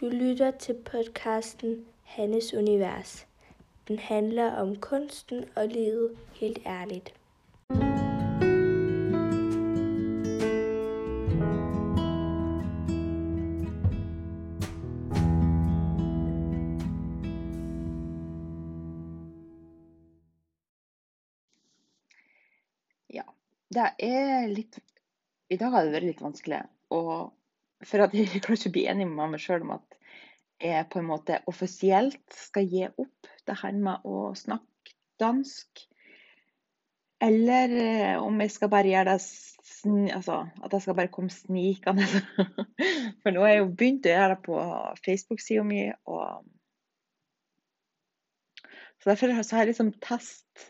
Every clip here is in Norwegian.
Du lytter til podcasten Hannes Univers. Den handler om kunsten og livet helt ærligt. Ja, det er litt I dag har det vært litt vanskelig. Og for at jeg klarer ikke å bli enig med meg sjøl om at jeg på en måte offisielt skal gi opp det her med å snakke dansk. Eller eh, om jeg skal bare gjøre det altså, at jeg skal bare komme snikende. For nå har jeg jo begynt å gjøre det på Facebook-sida mi. Og så derfor har jeg liksom test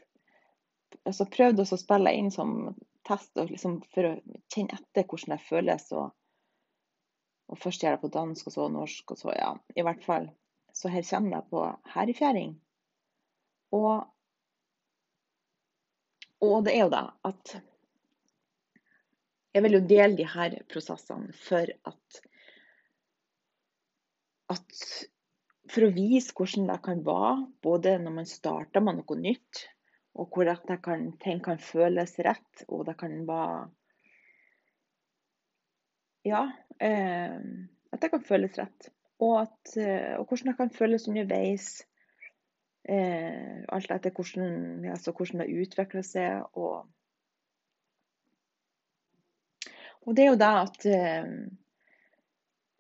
altså prøvd å spille inn som test liksom for å kjenne etter hvordan det føles. Og, og først gjøre det på dansk, og så norsk, og så ja, i hvert fall. Så her kommer det på herrefjæring. Og, og det er jo det at jeg vil jo dele de her prosessene for at, at For å vise hvordan det kan være, både når man starter med noe nytt, og hvor det kan, ting kan føles rett, og det kan være Ja. Eh, at det kan føles rett. Og, at, eh, og hvordan det kan føles underveis. Eh, alt etter hvordan, altså hvordan det utvikler seg. Og, og det er jo det at eh,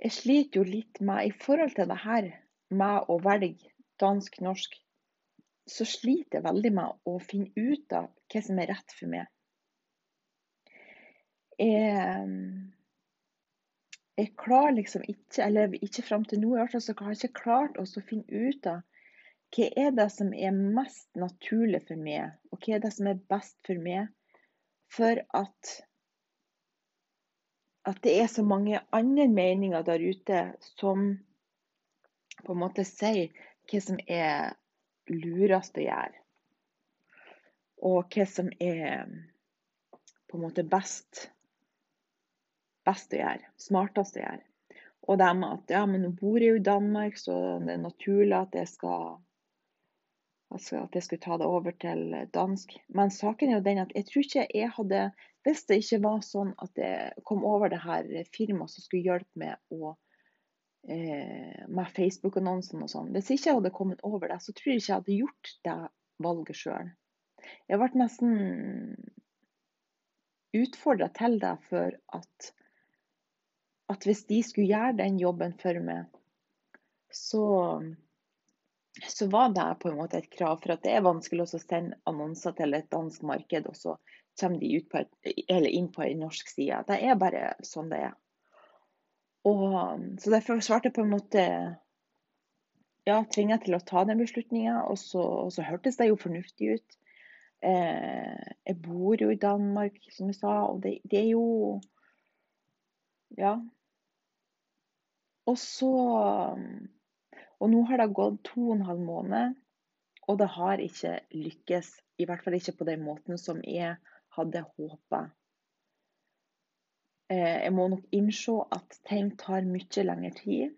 jeg sliter jo litt med I forhold til det her med å velge dansk-norsk, så sliter jeg veldig med å finne ut av hva som er rett for meg. Jeg, jeg klarer liksom ikke, eller ikke fram til nå i hvert fall, så har jeg ikke klart å finne ut av hva er det som er mest naturlig for meg, og hva er det som er best for meg, for at at det er så mange andre meninger der ute som på en måte sier hva som er lurest å gjøre. Og hva som er på en måte best, best å gjøre. Smartest å gjøre. Og det med at ja, men nå bor jeg jo i Danmark, så det er naturlig at jeg skal altså at jeg skulle ta det over til dansk. Men saken er jo den at jeg tror ikke jeg hadde Hvis det ikke var sånn at jeg kom over det her firmaet som skulle hjelpe meg å eh, med Facebook-annonsene og sånn. Hvis ikke jeg hadde kommet over det, så tror jeg ikke jeg hadde gjort det valget sjøl. Jeg ble nesten utfordra til det for at, at hvis de skulle gjøre den jobben for meg, så, så var det på en måte et krav. For at det er vanskelig å sende annonser til et dansk marked, og så kommer de på et, inn på en norsk side. Det er bare sånn det er. Og, så derfor svarte jeg på en måte ja, tvinga til å ta den beslutninga, og, og, så hørtes det jo fornuftig ut. Eh, jeg bor jo i Danmark, som jeg sa, og det, det er jo Ja. Og så Og nå har det gått to og en halv måned, og det har ikke lykkes. I hvert fall ikke på den måten som jeg hadde håpa. Eh, jeg må nok innse at ting tar mye lengre tid.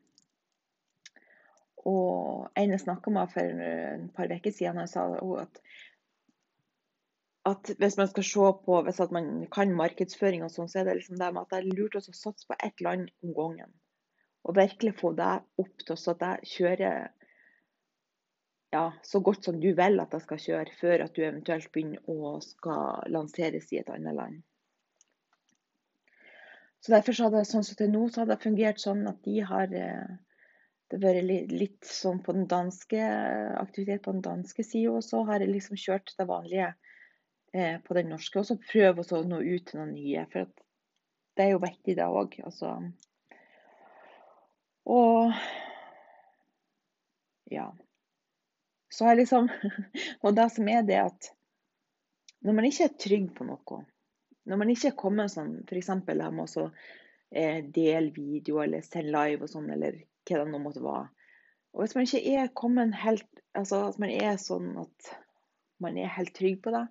Og en jeg snakka med for et par uker siden, sa at, at hvis man skal se på hvis man kan markedsføring, og sånn, så er det liksom det med at det er lurt å satse på ett land om gangen. Og virkelig få det opp til så at jeg kjører ja, så godt som du vil at jeg skal kjøre, før at du eventuelt begynner å skal lanseres i et annet land. Så derfor så hadde sånn som til nå, så hadde det fungert sånn at de har eh, Det har vært litt sånn på den danske aktivitet på den danske sida, og så har jeg liksom kjørt det vanlige eh, på den norske. Og så prøve å nå ut til noen nye, for det er jo viktig, det òg. Altså. Og ja. Så har jeg liksom Og det som er det at når man ikke er trygg på noe, når man ikke er kommet sånn, f.eks. det med å eh, dele video eller sende live og sånn, eller hva det nå måtte være. Og hvis man ikke er kommet helt Altså at man er sånn at man er helt trygg på det,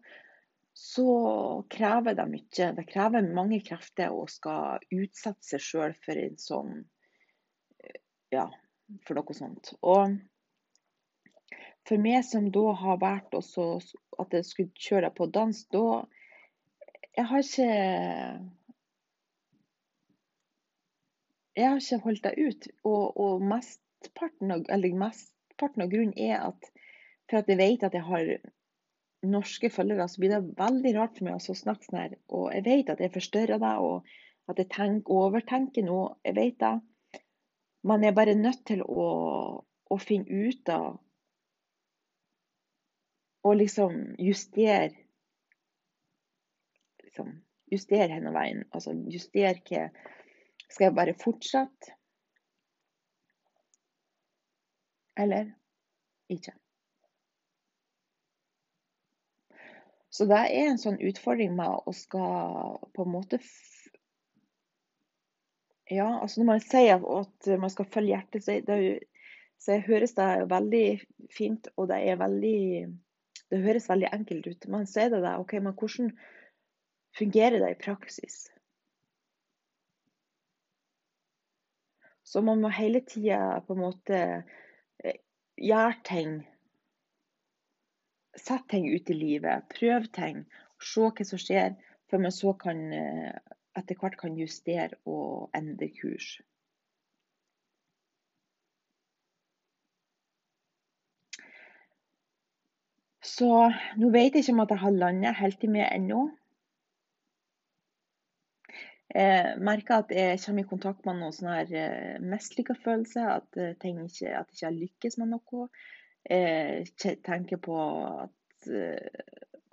så krever det mye. Det krever mange krefter å skal utsette seg sjøl for en sånn ja, for noe sånt. Og for meg som da har vært at jeg skulle kjøre på dans, da Jeg har ikke Jeg har ikke holdt deg ut. Og, og mesteparten av, mesteparten av grunnen er at for at jeg vet at jeg har norske følgere, så blir det veldig rart for meg å snakke sånn her. Og jeg vet at jeg forstørrer deg, og at jeg tenker, overtenker noe. Jeg vet det. Man er bare nødt til å, å finne ut av Og liksom justere liksom, Justere henne veien. Altså justere hva Skal jeg bare fortsette? Eller ikke? Så det er en sånn utfordring med å skal på en måte Ja, altså når man sier at man skal følge hjertet, så, det, så høres det veldig fint, og det er veldig Det høres veldig enkelt ut. Man er det der, OK, men hvordan fungerer det i praksis? Så man må hele tida på en måte eh, gjøre ting Sette ting ut i livet. Prøv ting. Se hva som skjer, før man så kan eh, etter hvert kan justere og endre kurs. Så nå vet jeg ikke om at jeg har landet helt i meg ennå. Jeg merker at jeg kommer i kontakt med noen sånne eh, mislykka følelser. At, eh, at jeg ikke har lykkes med noe. Jeg eh, tenker på at,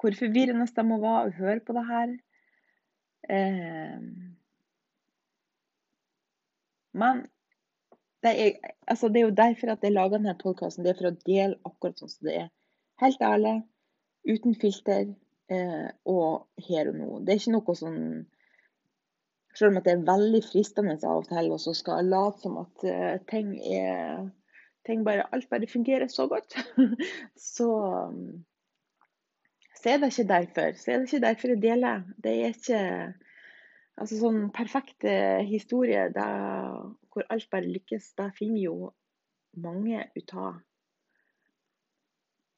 hvor forvirrende det må være å høre på det her. Uh, men det er, altså det er, jo derfor at jeg lager denne podkasten. Det er for å dele akkurat sånn som det er. Helt ærlig, uten filter eh, og her og nå. Det er ikke noe sånn Selv om det er veldig fristende av og til, og så skal jeg late som at ting er ting bare, alt bare fungerer så godt, så, så er det ikke derfor. Så er det ikke derfor jeg deler. Det er ikke altså sånn perfekt historie da, hvor alt bare lykkes. Det finner jo mange ut av.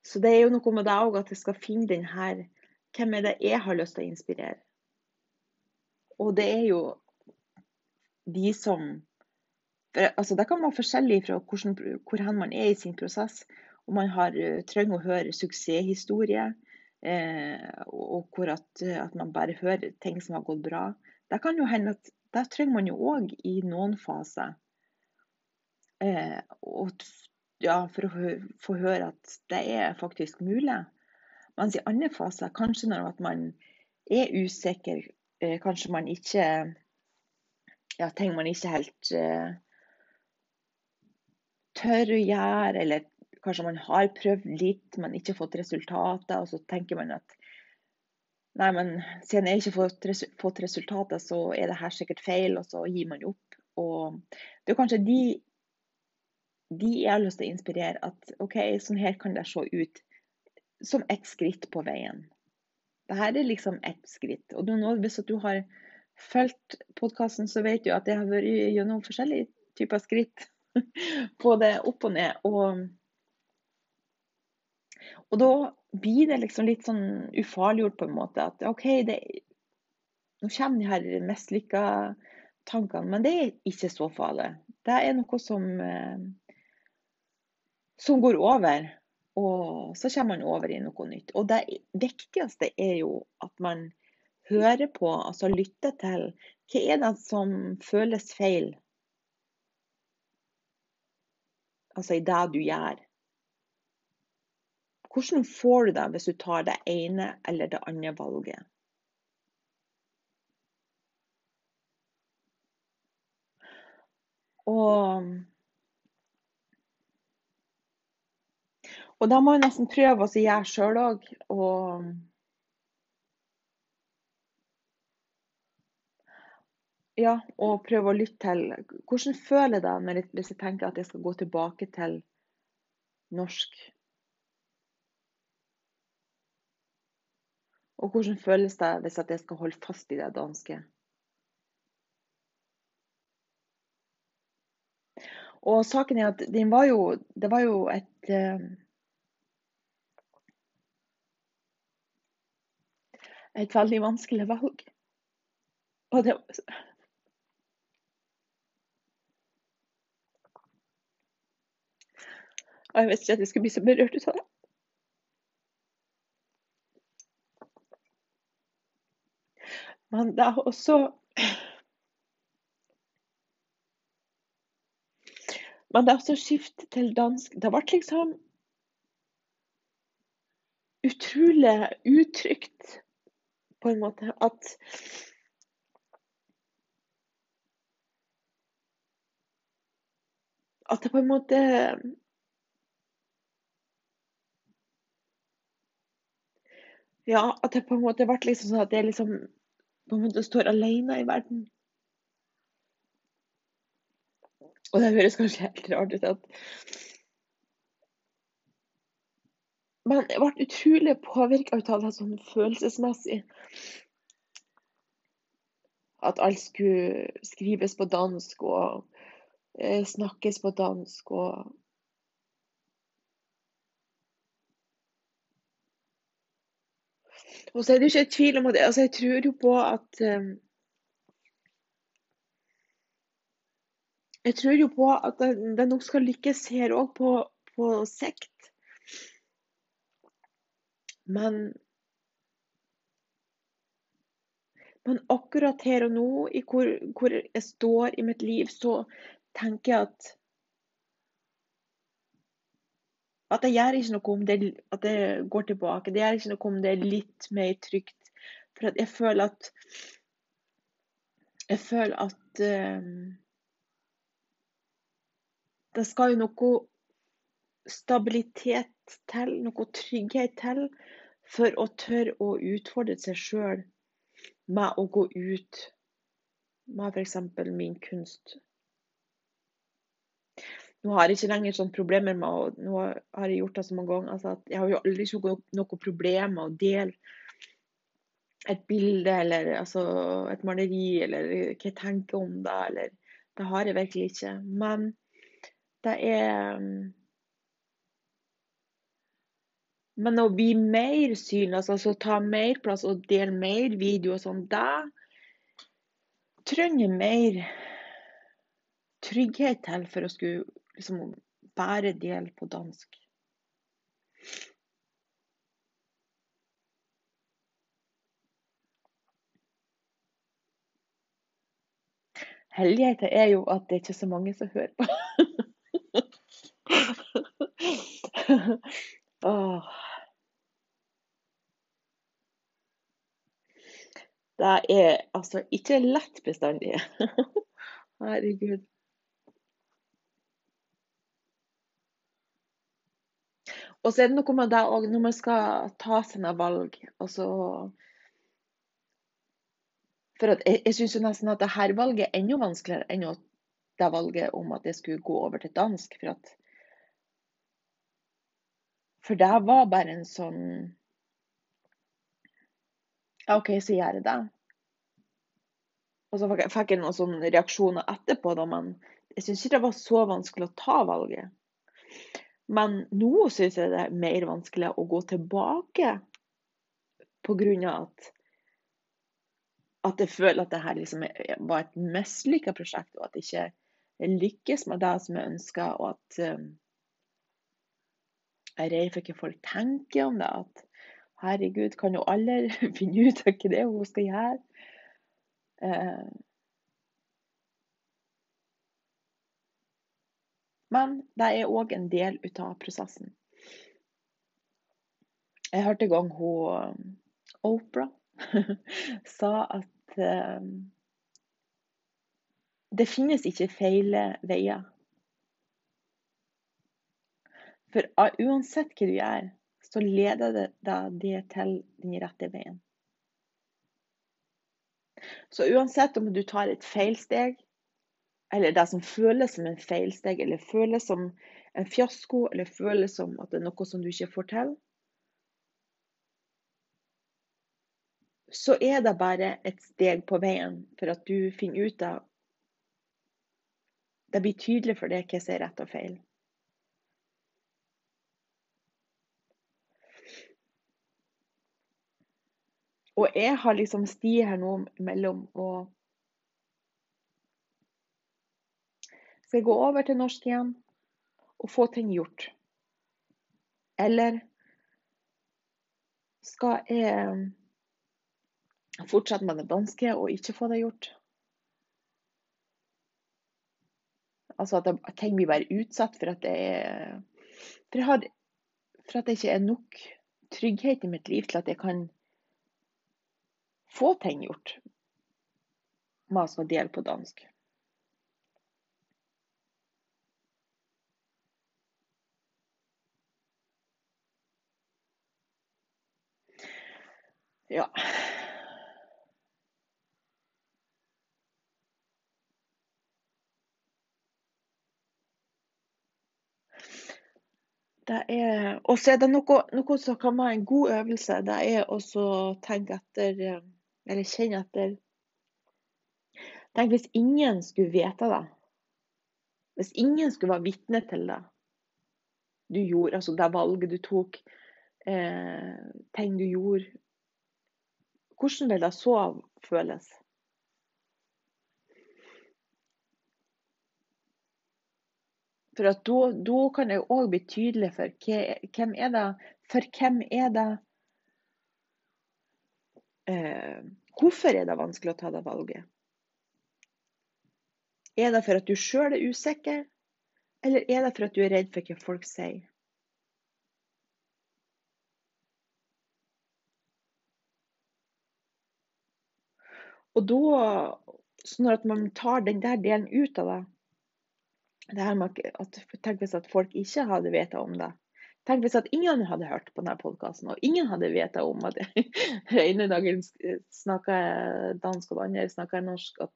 Så det er jo noe med det òg, at jeg skal finne den her Hvem er det jeg har lyst til å inspirere? Og det er jo de som for, altså, det kan være forskjellig fra hvordan, hvor man er i sin prosess. Om man har, uh, trenger å høre suksesshistorie, eh, og hvor at, at, man bare hører ting som har gått bra. Det kan jo hende at det trenger man jo òg i noen faser. Eh, og, ja, for å få høre at det er faktisk mulig. Mens i andre faser, kanskje når man er usikker, eh, kanskje man ikke ja, ting man ikke helt eh, tør å gjøre, eller kanskje man har prøvd litt, men ikke fått resultater, og så tenker man at nei, men siden jeg ikke har fått, resultater, så er det her sikkert feil, og så gir man opp. Og det er kanskje de, de jeg har lyst til å inspirere, at OK, sånn her kan det se ut som ett skritt på veien. Dette er liksom ett skritt. Og nå, hvis du har fulgt podkasten, så vet du at jeg har vært gjennom forskjellige typer skritt. Både opp og ned. Og, og da blir det liksom litt sånn ufarliggjort på en måte. At OK, det, nå kommer de her mislykka tankene, men det er ikke så farlig. Det er noe som, eh, som går over. Og så kommer man over i noe nytt. Og det viktigste er jo at man hører på, altså lytter til hva er det som føles feil altså i det du gjør. Hvordan får du det hvis du tar det ene eller det andre valget? Og, og da må jeg nesten prøve å gjøre sjøl òg. Ja, og prøve å lytte til Hvordan føler jeg det hvis jeg tenker at jeg skal gå tilbake til norsk? Og hvordan føles det hvis jeg skal holde fast i det danske? Og saken er at den var jo Det var jo et eh, Et veldig vanskelig valg. Og det Og jeg visste ikke at jeg skulle bli så berørt ut av det. Men det er også Men det er også skift til dansk. Det ble liksom utrolig utrygt, på en måte, at At det på en måte Ja, at det på en måte ble liksom sånn at jeg liksom på en måte står alene i verden. Og det høres kanskje helt rart ut at Men jeg ble utrolig påvirka av det sånn følelsesmessig. At alt skulle skrives på dansk og eh, snakkes på dansk og Og så er det ikke tvil om at altså Jeg tror jo på at um, Jeg tror jo på at det nok skal lykkes her òg, på, på sikt. Men Men akkurat her og nå, i hvor, hvor jeg står i mitt liv, så tenker jeg at at det gjør ikke noe om det, at det går tilbake. Det gjør ikke noe om det er litt mer trygt. For jeg føler at Jeg føler at um, Det skal jo noe stabilitet til, noe trygghet til, for å tørre å utfordre seg sjøl med å gå ut med f.eks. min kunst. Nå har jeg ikke lenger sånne problemer med å Nå har jeg gjort det så mange ganger. Altså jeg har jo aldri noe, problem med å dele et bilde eller altså et maleri, eller hva jeg tenker om det, eller Det har jeg virkelig ikke. Men det er Men å bli mer synlig, altså ta mer plass og dele mer videoer sånn, det trenger mer trygghet til for å skulle liksom bære del på dansk. Helligheten er jo at det ikke er så mange som hører på. oh. Det er altså ikke lett bestandig. Herregud. Og så er det noe med det òg, når man skal ta sine valg. Altså For at jeg, jeg syns nesten at dette valget er enda vanskeligere enn det valget om at jeg skulle gå over til dansk. For at For det var bare en sånn OK, så gjør jeg det. Og så fikk jeg noen sånne reaksjoner etterpå, da, men jeg syns ikke det var så vanskelig å ta valget. Men nå syns jeg det er mer vanskelig å gå tilbake pga. at at jeg føler at dette liksom var et mislykka prosjekt, og at jeg ikke lykkes med det som jeg ønsker. Og at um, jeg er redd for hva folk tenker om det. At herregud, kan jo alle finne ut av hva det er hun skal gjøre? Uh, Men det er òg en del av prosessen. Jeg hørte en gang hun Opera sa at um, det finnes ikke feile veier. For uansett hva du gjør, så leder det det til den rette veien. Så uansett om du tar et feilsteg, eller det som føles som en feilsteg, eller føles som en fiasko, eller føles som at det er noe som du ikke får til, så er det bare et steg på veien for at du finner ut av Det blir tydelig for deg hva som er rett og feil. Og jeg har liksom sti her nå mellom å Skal jeg gå over til norsk igjen og få ting gjort? Eller skal jeg fortsette med det danske og ikke få det gjort? Altså at, ting blir bare utsatt for at det er for, har, for at det ikke er nok trygghet i mitt liv til at jeg kan få ting gjort å skal dele på dansk. Ja. Er Og så er det noe, noe, som kan være en god øvelse. Det er å tenke etter eh, Eller kjenne etter Tenk hvis ingen skulle vite det. Hvis ingen skulle være vitne til det du gjorde, altså det valget du tok, eh, ting du gjorde hvordan vil det så føles? For da kan jeg òg bli tydelig for hvem er det For hvem er det eh, Hvorfor er det vanskelig å ta det valget? Er det for at du sjøl er usikker, eller er det for at du er redd for hva folk sier? Og da Sånn at man tar den der delen ut av det. det her med at, tenk hvis at folk ikke hadde veta om det. Tenk hvis at ingen hadde hørt på denne podkasten, og ingen hadde veta om at den ene dagen snakker dansk, og den andre snakker norsk. At,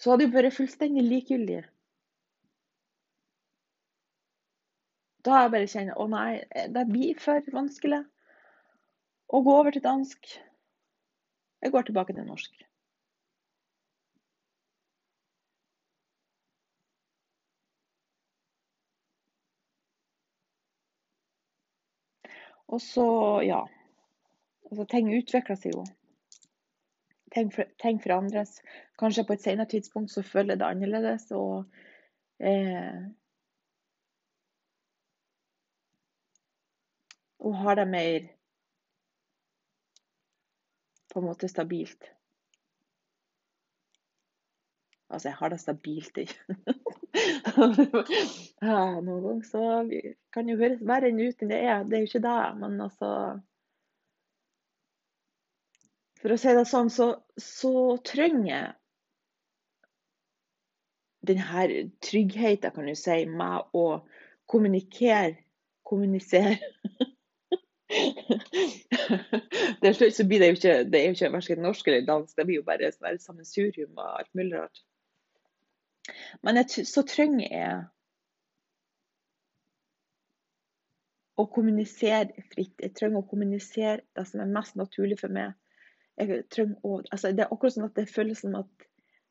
så hadde det vært fullstendig likegyldig. Da har jeg bare kjent å nei, det blir for vanskelig å gå over til dansk. Jeg går tilbake til norsk. Og så, ja altså, Ting utvikler seg jo. Ting, ting, forandres. Kanskje på et senere tidspunkt så føler det annerledes. og eh, og har det mer på en måte stabilt. Altså, jeg har det stabilt, ikke ja, Noen ganger så kan det jo høres verre ut enn det er. Det er jo ikke det, men altså For å si det sånn, så, så trenger jeg denne tryggheten, kan du si, med å kommunikere, kommunisere Til slutt så blir det jo ikke, det er jo ikke verken norsk eller dansk, det blir jo bare et sammensurium av alt mulig rart. Men jeg, så trenger jeg å kommunisere fritt. Jeg trenger å kommunisere det som er mest naturlig for meg. Å, altså det er akkurat sånn at det føles som at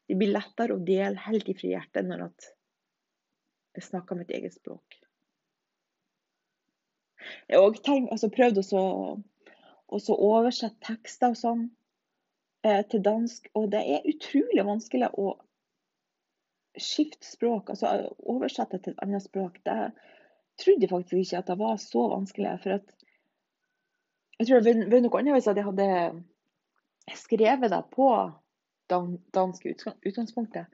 det blir lettere å dele helt ifra hjertet når jeg snakker mitt eget språk. Også tenkt, altså prøvd å oversette tekster og sånn eh, til dansk, og det er utrolig vanskelig å skifte språk, altså oversette til et annet språk. Det trodde jeg faktisk ikke at det var så vanskelig. for at jeg tror det var noe annet hvis jeg hadde skrevet det på dansk utgangspunktet.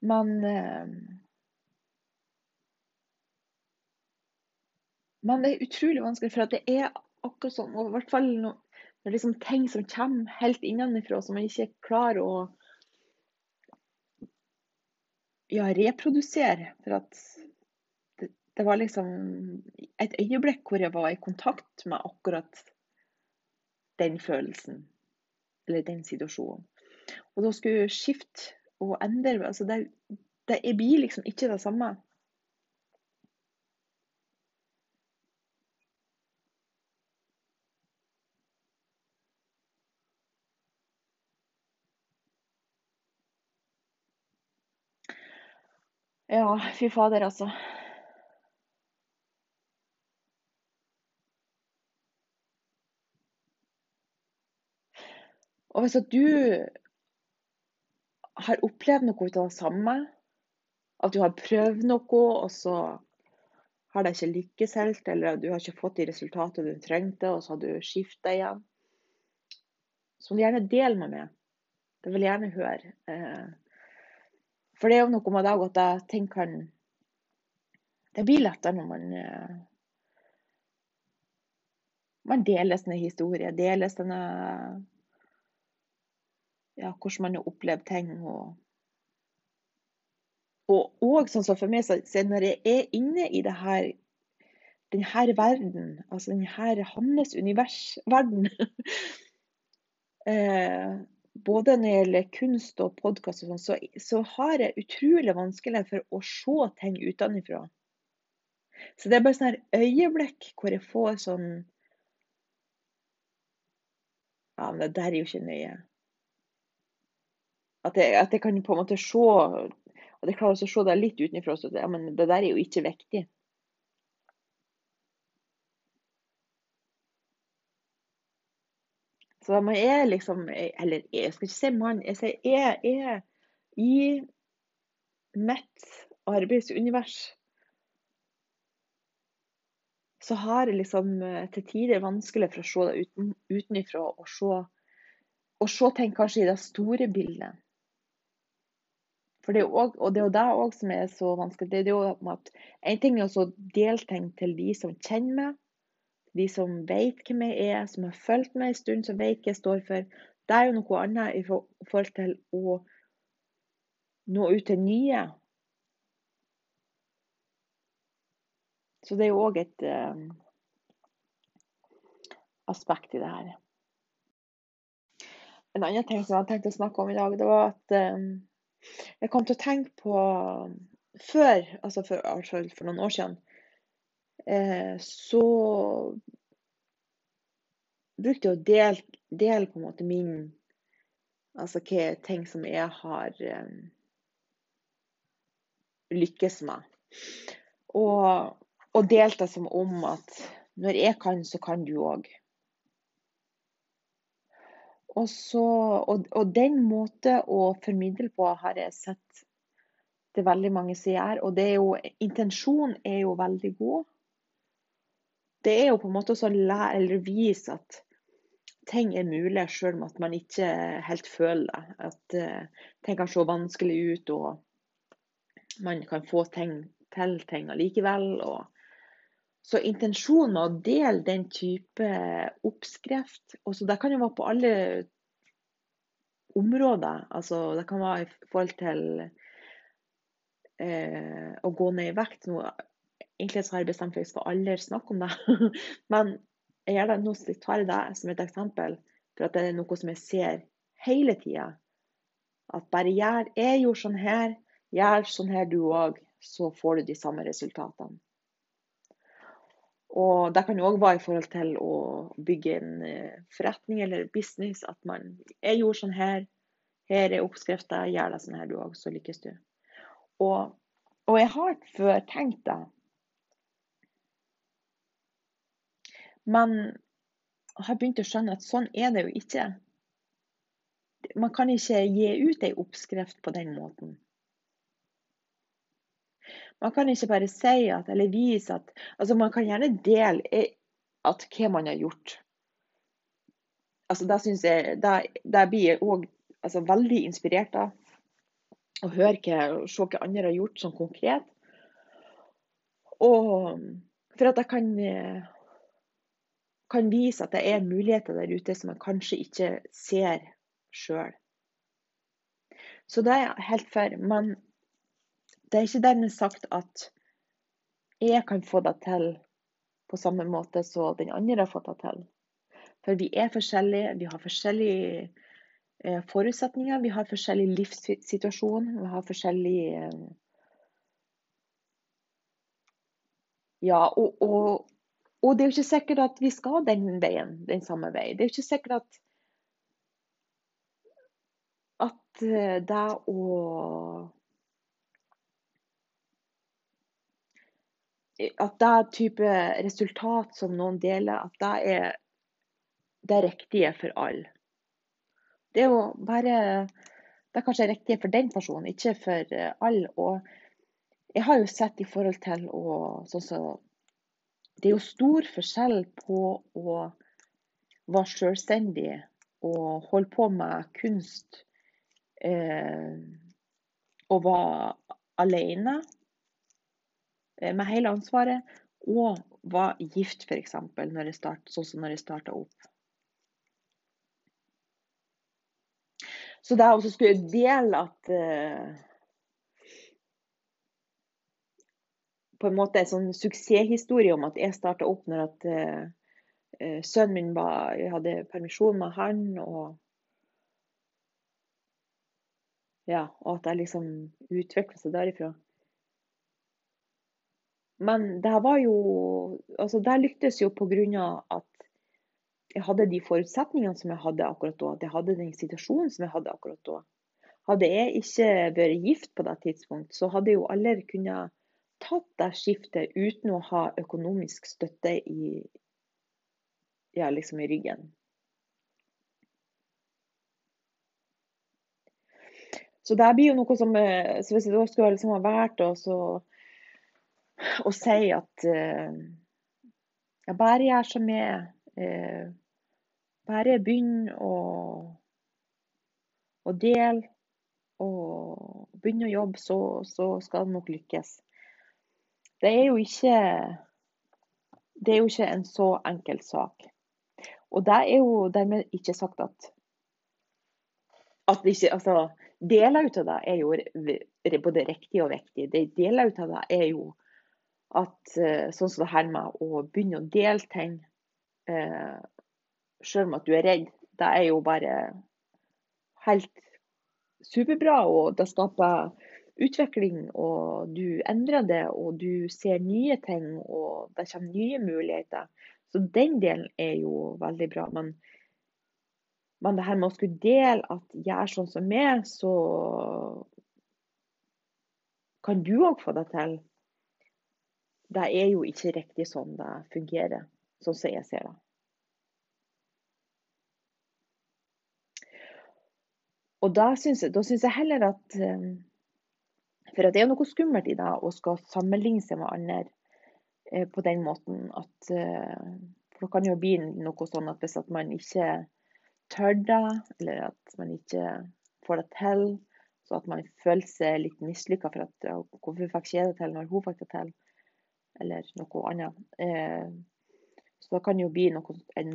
Men Men det er utrolig vanskelig, for det er akkurat sånn, og i hvert fall no, det er liksom ting som kommer helt innenfra, som man ikke klarer å ja, reprodusere. For at det, det, var liksom et øyeblikk hvor jeg var i kontakt med akkurat den følelsen. Eller den situasjonen. Og da skulle jeg skifte og endre altså det, det blir liksom ikke det samme. Ja, fy fader, altså. Og hvis du har opplevd noe av det samme, at du har prøvd noe, og så har det ikke lykkes helt, eller du har ikke fått de resultatene du trengte, og så har du skifta igjen, så må du gjerne dele meg med. Det vil jeg gjerne høre. Eh, for det er jo noe med det at jeg tenker kan Det blir lettere når man eh, man deler sine historier, deler sine ja, hvordan man har opplevd ting. Og, og, og sånn som for meg, så, så når jeg er inne i det her denne verden, altså denne hans universverden eh, Både når det gjelder kunst og podkast, sånn, så, så, har jeg utrolig vanskelig for å se ting utenfra. Så det er bare sånn øyeblikk hvor jeg får sånn Ja, men det der er jo ikke nøye. At jeg, at jeg, kan på en måte se At jeg klarer å se det litt utenfra. Så ja, men det der er jo ikke viktig. Så man er liksom Eller jeg skal ikke si mann. Jeg sier jeg er i mitt arbeidsunivers. Så har jeg liksom eh, til tider vanskelig for å se det uten, utenifra og se, og se ting kanskje i det store bildet. For det er også, og det er jo det òg som er så vanskelig. Det er jo at En ting er å dele ting til de som kjenner meg, de som vet hvem jeg er, som har fulgt meg en stund, som vet hva jeg står for. Det er jo noe annet i forhold til å nå ut til nye. Så det er jo òg et um, aspekt i det her. En annen ting som jeg hadde tenkt å snakke om i dag, det var at um, jeg kom til å tenke på Før, altså for, for noen år siden, så brukte jeg å dele, dele på en måte min Altså hva ting som jeg har um, lykkes med. Og, og delte som om at når jeg kan, så kan du òg. Og, og, og, den måten å formidle på har jeg sett det veldig mange som gjør. Og det er jo, intensjonen er jo veldig god. Det er jo på en måte å lære eller vise at ting er mulig, selv om at man ikke helt føler det. At uh, ting kan se vanskelig ut, og man kan få ting til ting allikevel. Så intensjonen med å dele den type oppskrift også Det kan jo være på alle områder. Altså, det kan være i forhold til eh, å gå ned i vekt. Nå, egentlig så har jeg bestemt meg for skal aldri snakke om det. Men jeg gjør det, nå tar jeg det som et eksempel, for at det er noe som jeg ser hele tida. At bare gjør jeg gjorde sånn her, gjør sånn her du òg, så får du de samme resultatene. Og det kan jo òg være i forhold til å bygge en eh, forretning eller business. At man Jeg gjorde sånn her. Her er oppskrifta. Gjør det sånn her, du òg, så lykkes du. Og, og jeg har før tenkt det. Men jeg har begynt å skjønne at sånn er det jo ikke. Man kan ikke gi ut ei oppskrift på den måten. Man kan ikke bare si at, eller vise at altså Man kan gjerne dele at hva man har gjort. Altså, da syns jeg, da, blir jeg òg altså, veldig inspirert av å høre hva, se hva andre har gjort sånn konkret. Og for at jeg kan, kan vise at det er muligheter der ute som man kanskje ikke ser sjøl. Så det er jeg helt for. Men det er ikke dermed sagt at jeg kan få det til på samme måte som den andre har fått det til. For vi er forskjellige, vi har forskjellige eh, forutsetninger, vi har forskjellig livssituasjon, vi har forskjellig eh, Ja, og, og, og, det er jo ikke sikkert at vi skal den veien, den samme veien. Det er jo ikke sikkert at at eh, det å at det type resultat som noen deler, at det er det riktige for alle. Det er jo bare Det er kanskje riktig for den personen, ikke for eh, alle. Og jeg har jo sett i forhold til å sånn så, Det er jo stor forskjell på å være selvstendig og holde på med kunst eh, og være alene eh, med hele ansvaret, og være gift, f.eks., sånn som når jeg starta opp. Så det er også skulle dele at uh, På en måte en sånn suksesshistorie om at jeg starta opp når at uh, sønnen min var hadde permisjon med han, og ja, og at jeg liksom utvikla seg derifra. Men det var jo Altså, det lyktes jo på grunn av at jeg hadde de forutsetningene som jeg hadde akkurat da. At jeg hadde den situasjonen som jeg hadde akkurat da. Hadde jeg ikke vært gift på det tidspunkt, så hadde jeg jo aldri kunnet tatt det skiftet uten å ha økonomisk støtte i, ja, liksom i ryggen. Så det blir jo noe som eh, så Hvis jeg da skulle liksom ha vært å si at uh, jeg bare gjør som jeg eh, bare begynn å, å dele og begynne å jobbe, så, så, skal det nok lykkes. Det er jo ikke det er jo ikke en så enkel sak. Og det er jo dermed ikke sagt at, at ikke, altså, Deler ut av det er jo både riktig og viktig. Deler ut av det er jo at eh, sånn som det her med å begynne å dele ting eh, selv om at du er redd, det er jo bare helt superbra. Og det skaper utvikling, og du endrer det, og du ser nye ting, og det kommer nye muligheter. Så den delen er jo veldig bra. Men, men det her med å skulle dele at gjør sånn som meg, så kan du òg få det til. Det er jo ikke riktig sånn det fungerer, sånn som jeg ser det. Og da syns jeg, jeg, heller at eh, For det er noe skummelt i det å skal sammenligne seg med andre eh, på den måten at eh, For det kan jo bli noe sånn at hvis man ikke tør det, eller at man ikke får det til, så at man føler seg litt mislykka for at ja, hvorfor fikk ikke jeg det til når hun fikk det til, eller noe annet. Så det kan jo bli noe, en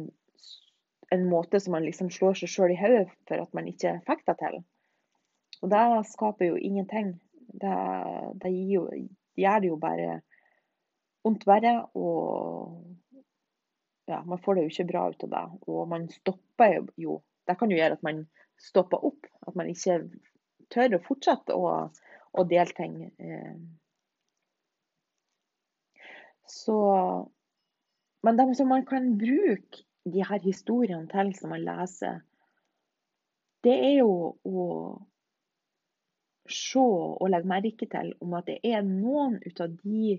en måte som man liksom slår seg sjøl i hodet for at man ikke fikk det til. Og det skaper jo ingenting. Det, det jo, gjør det jo bare vondt verre, og ja, man får det jo ikke bra ut av det. Og man stopper jo Det kan jo gjøre at man stopper opp. At man ikke tør å fortsette å, å dele ting. Eh. Så Men det som man kan bruke de her historiene til som man leser, det er jo å se og legge merke til om at det er noen ut av de,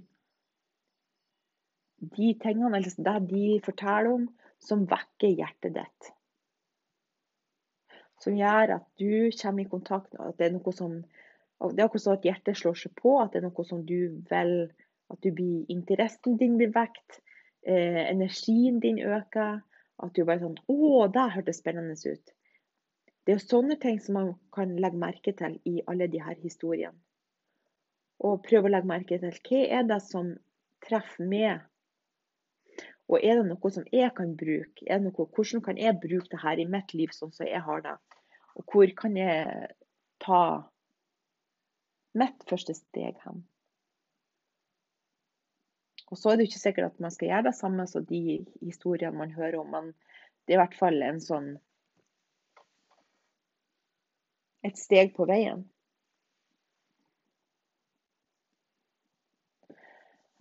de tingene, eller det de forteller om, som vekker hjertet ditt. Som gjør at du kommer i kontakt med at det er noe som det er akkurat sånn at hjertet slår seg på, at det er noe som du vil At du blir, interessen din blir vekt, eh, energien din øker. At du bare sånn Å, det hørtes spennende ut. Det er jo sånne ting som man kan legge merke til i alle her historiene. Og prøve å legge merke til hva er det som treffer meg. Og er det noe som jeg kan bruke? Er det noe, hvordan kan jeg bruke det her i mitt liv sånn som jeg har det? Og hvor kan jeg ta mitt første steg hen? Og så er det jo ikke sikkert at man skal gjøre det samme som de historiene man hører om, men det er i hvert fall en sånn et steg på veien.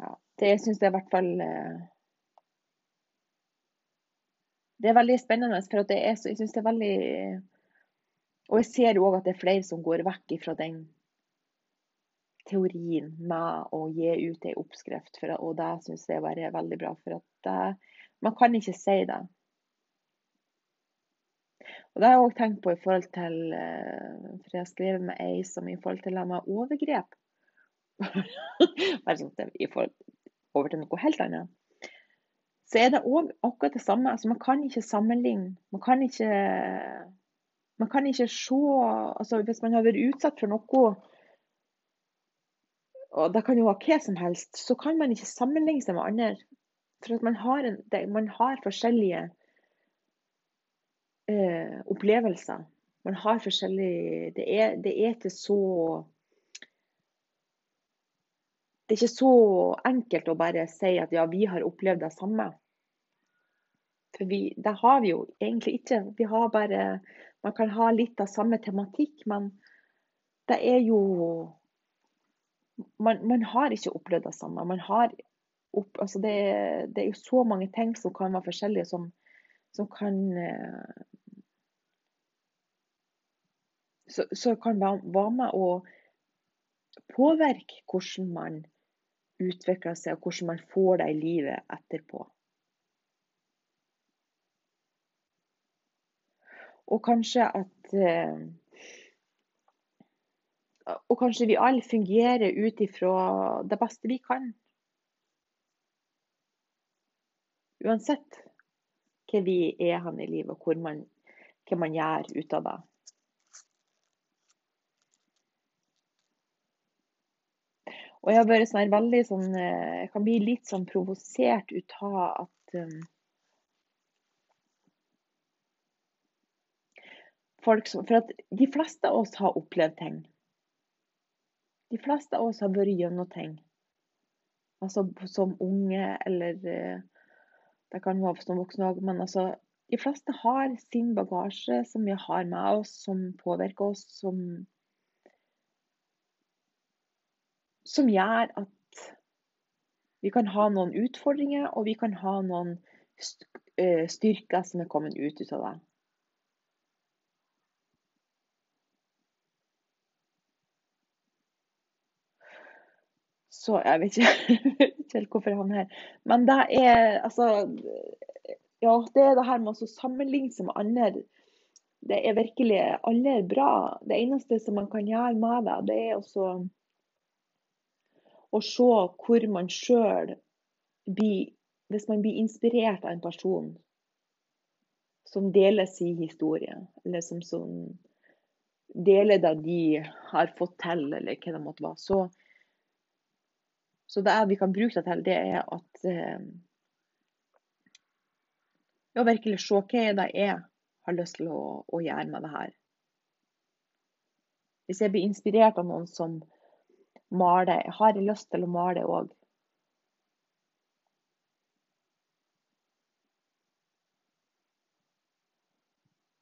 Ja, det syns jeg i hvert fall eh, Det er veldig spennende, for er, jeg syns det er veldig Og jeg ser òg at det er flere som går vekk fra den teorien med å gi ut ei oppskrift, for, og det syns jeg bare er veldig bra. For at man kan ikke si det. Og Det har jeg òg tenkt på i forhold til eh, For jeg har skrevet med ei som i forhold til det med overgrep. Bare sånn i forhold over til noe helt annet. Så er det òg akkurat det samme. Altså, man kan ikke sammenligne. Man kan ikke, man kan ikke se altså, Hvis man har vært utsatt for noe og det kan jo være hva som helst, så kan man ikke sammenligne seg med andre. For at man har, en, man har forskjellige eh, opplevelser. Man har forskjellig det er, det er ikke så Det er ikke så enkelt å bare si at ja, vi har opplevd det samme. For vi, det har vi jo egentlig ikke. Vi har bare Man kan ha litt av samme tematikk, men det er jo man, man, har ikke opplevd det samme. Opp, altså det, det, er jo så mange ting som kan være forskjellige, som, som kan eh, så, kan være med å påvirke hvordan man utvikler seg, og hvordan man får det i livet etterpå. Og kanskje at eh, og kanskje vi alle fungerer ut ifra det beste vi kan. Uansett hva vi er hen i livet, og man, hva man gjør ut av det. Og jeg har vært sånn veldig sånn eh, Jeg kan bli litt sånn provosert ut av at um, folk som For at de fleste av oss har opplevd ting. De fleste av oss har vært gjennom ting. Altså som unge, eller eh, det kan være som voksne òg, men altså De fleste har sin bagasje som vi har med oss, som påvirker oss, som Som gjør at vi kan ha noen utfordringer, og vi kan ha noen eh, styrker som er kommet ut av det. Så jeg vet ikke, helt hvorfor jeg havner her. Men det er altså Ja, det er det her med å sammenligne seg med andre. Det er virkelig Alle er bra. Det eneste som man kan gjøre med det, det er også å se hvor man sjøl blir Hvis man blir inspirert av en person som deler sin historie, eller som, som deler det de har fått til, eller hva det måtte være, så så det vi kan bruke det til, det er at eh, Ja, virkelig se hva er jeg har lyst til å, å, gjøre med det her. Hvis jeg blir inspirert av noen som maler, har jeg lyst til å male òg.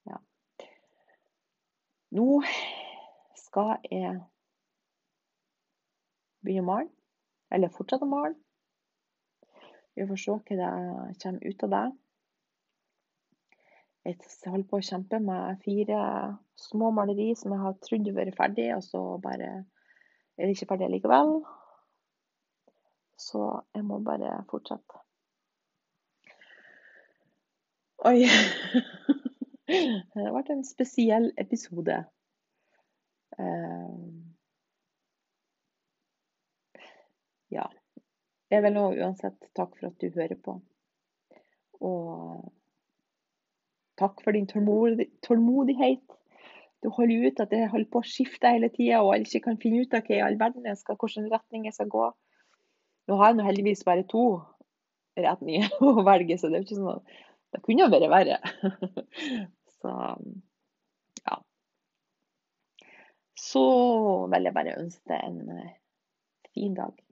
Ja. Nå skal jeg begynne å male. Eller fortsette å male. Vi får se hva det kommer ut av det. Jeg holder på å kjempe med fire små maleri som jeg har trodd vært ferdig, og så bare er det ikke ferdig likevel. Så jeg må bare fortsette. Oi. Det har vært en spesiell episode. Uh, ja. Jeg vil nå uansett takke for at du hører på. Og takk for din tålmodighet. Du holder ut at jeg holder på å skifte hele tida og jeg ikke kan finne ut av hva i all verden jeg skal, hvilken retning jeg skal gå. Nå har jeg nå heldigvis bare to retninger å velge, så det er ikke sånn at det kunne vært verre. Så ja. Så vil jeg bare ønske deg en eh, fin dag.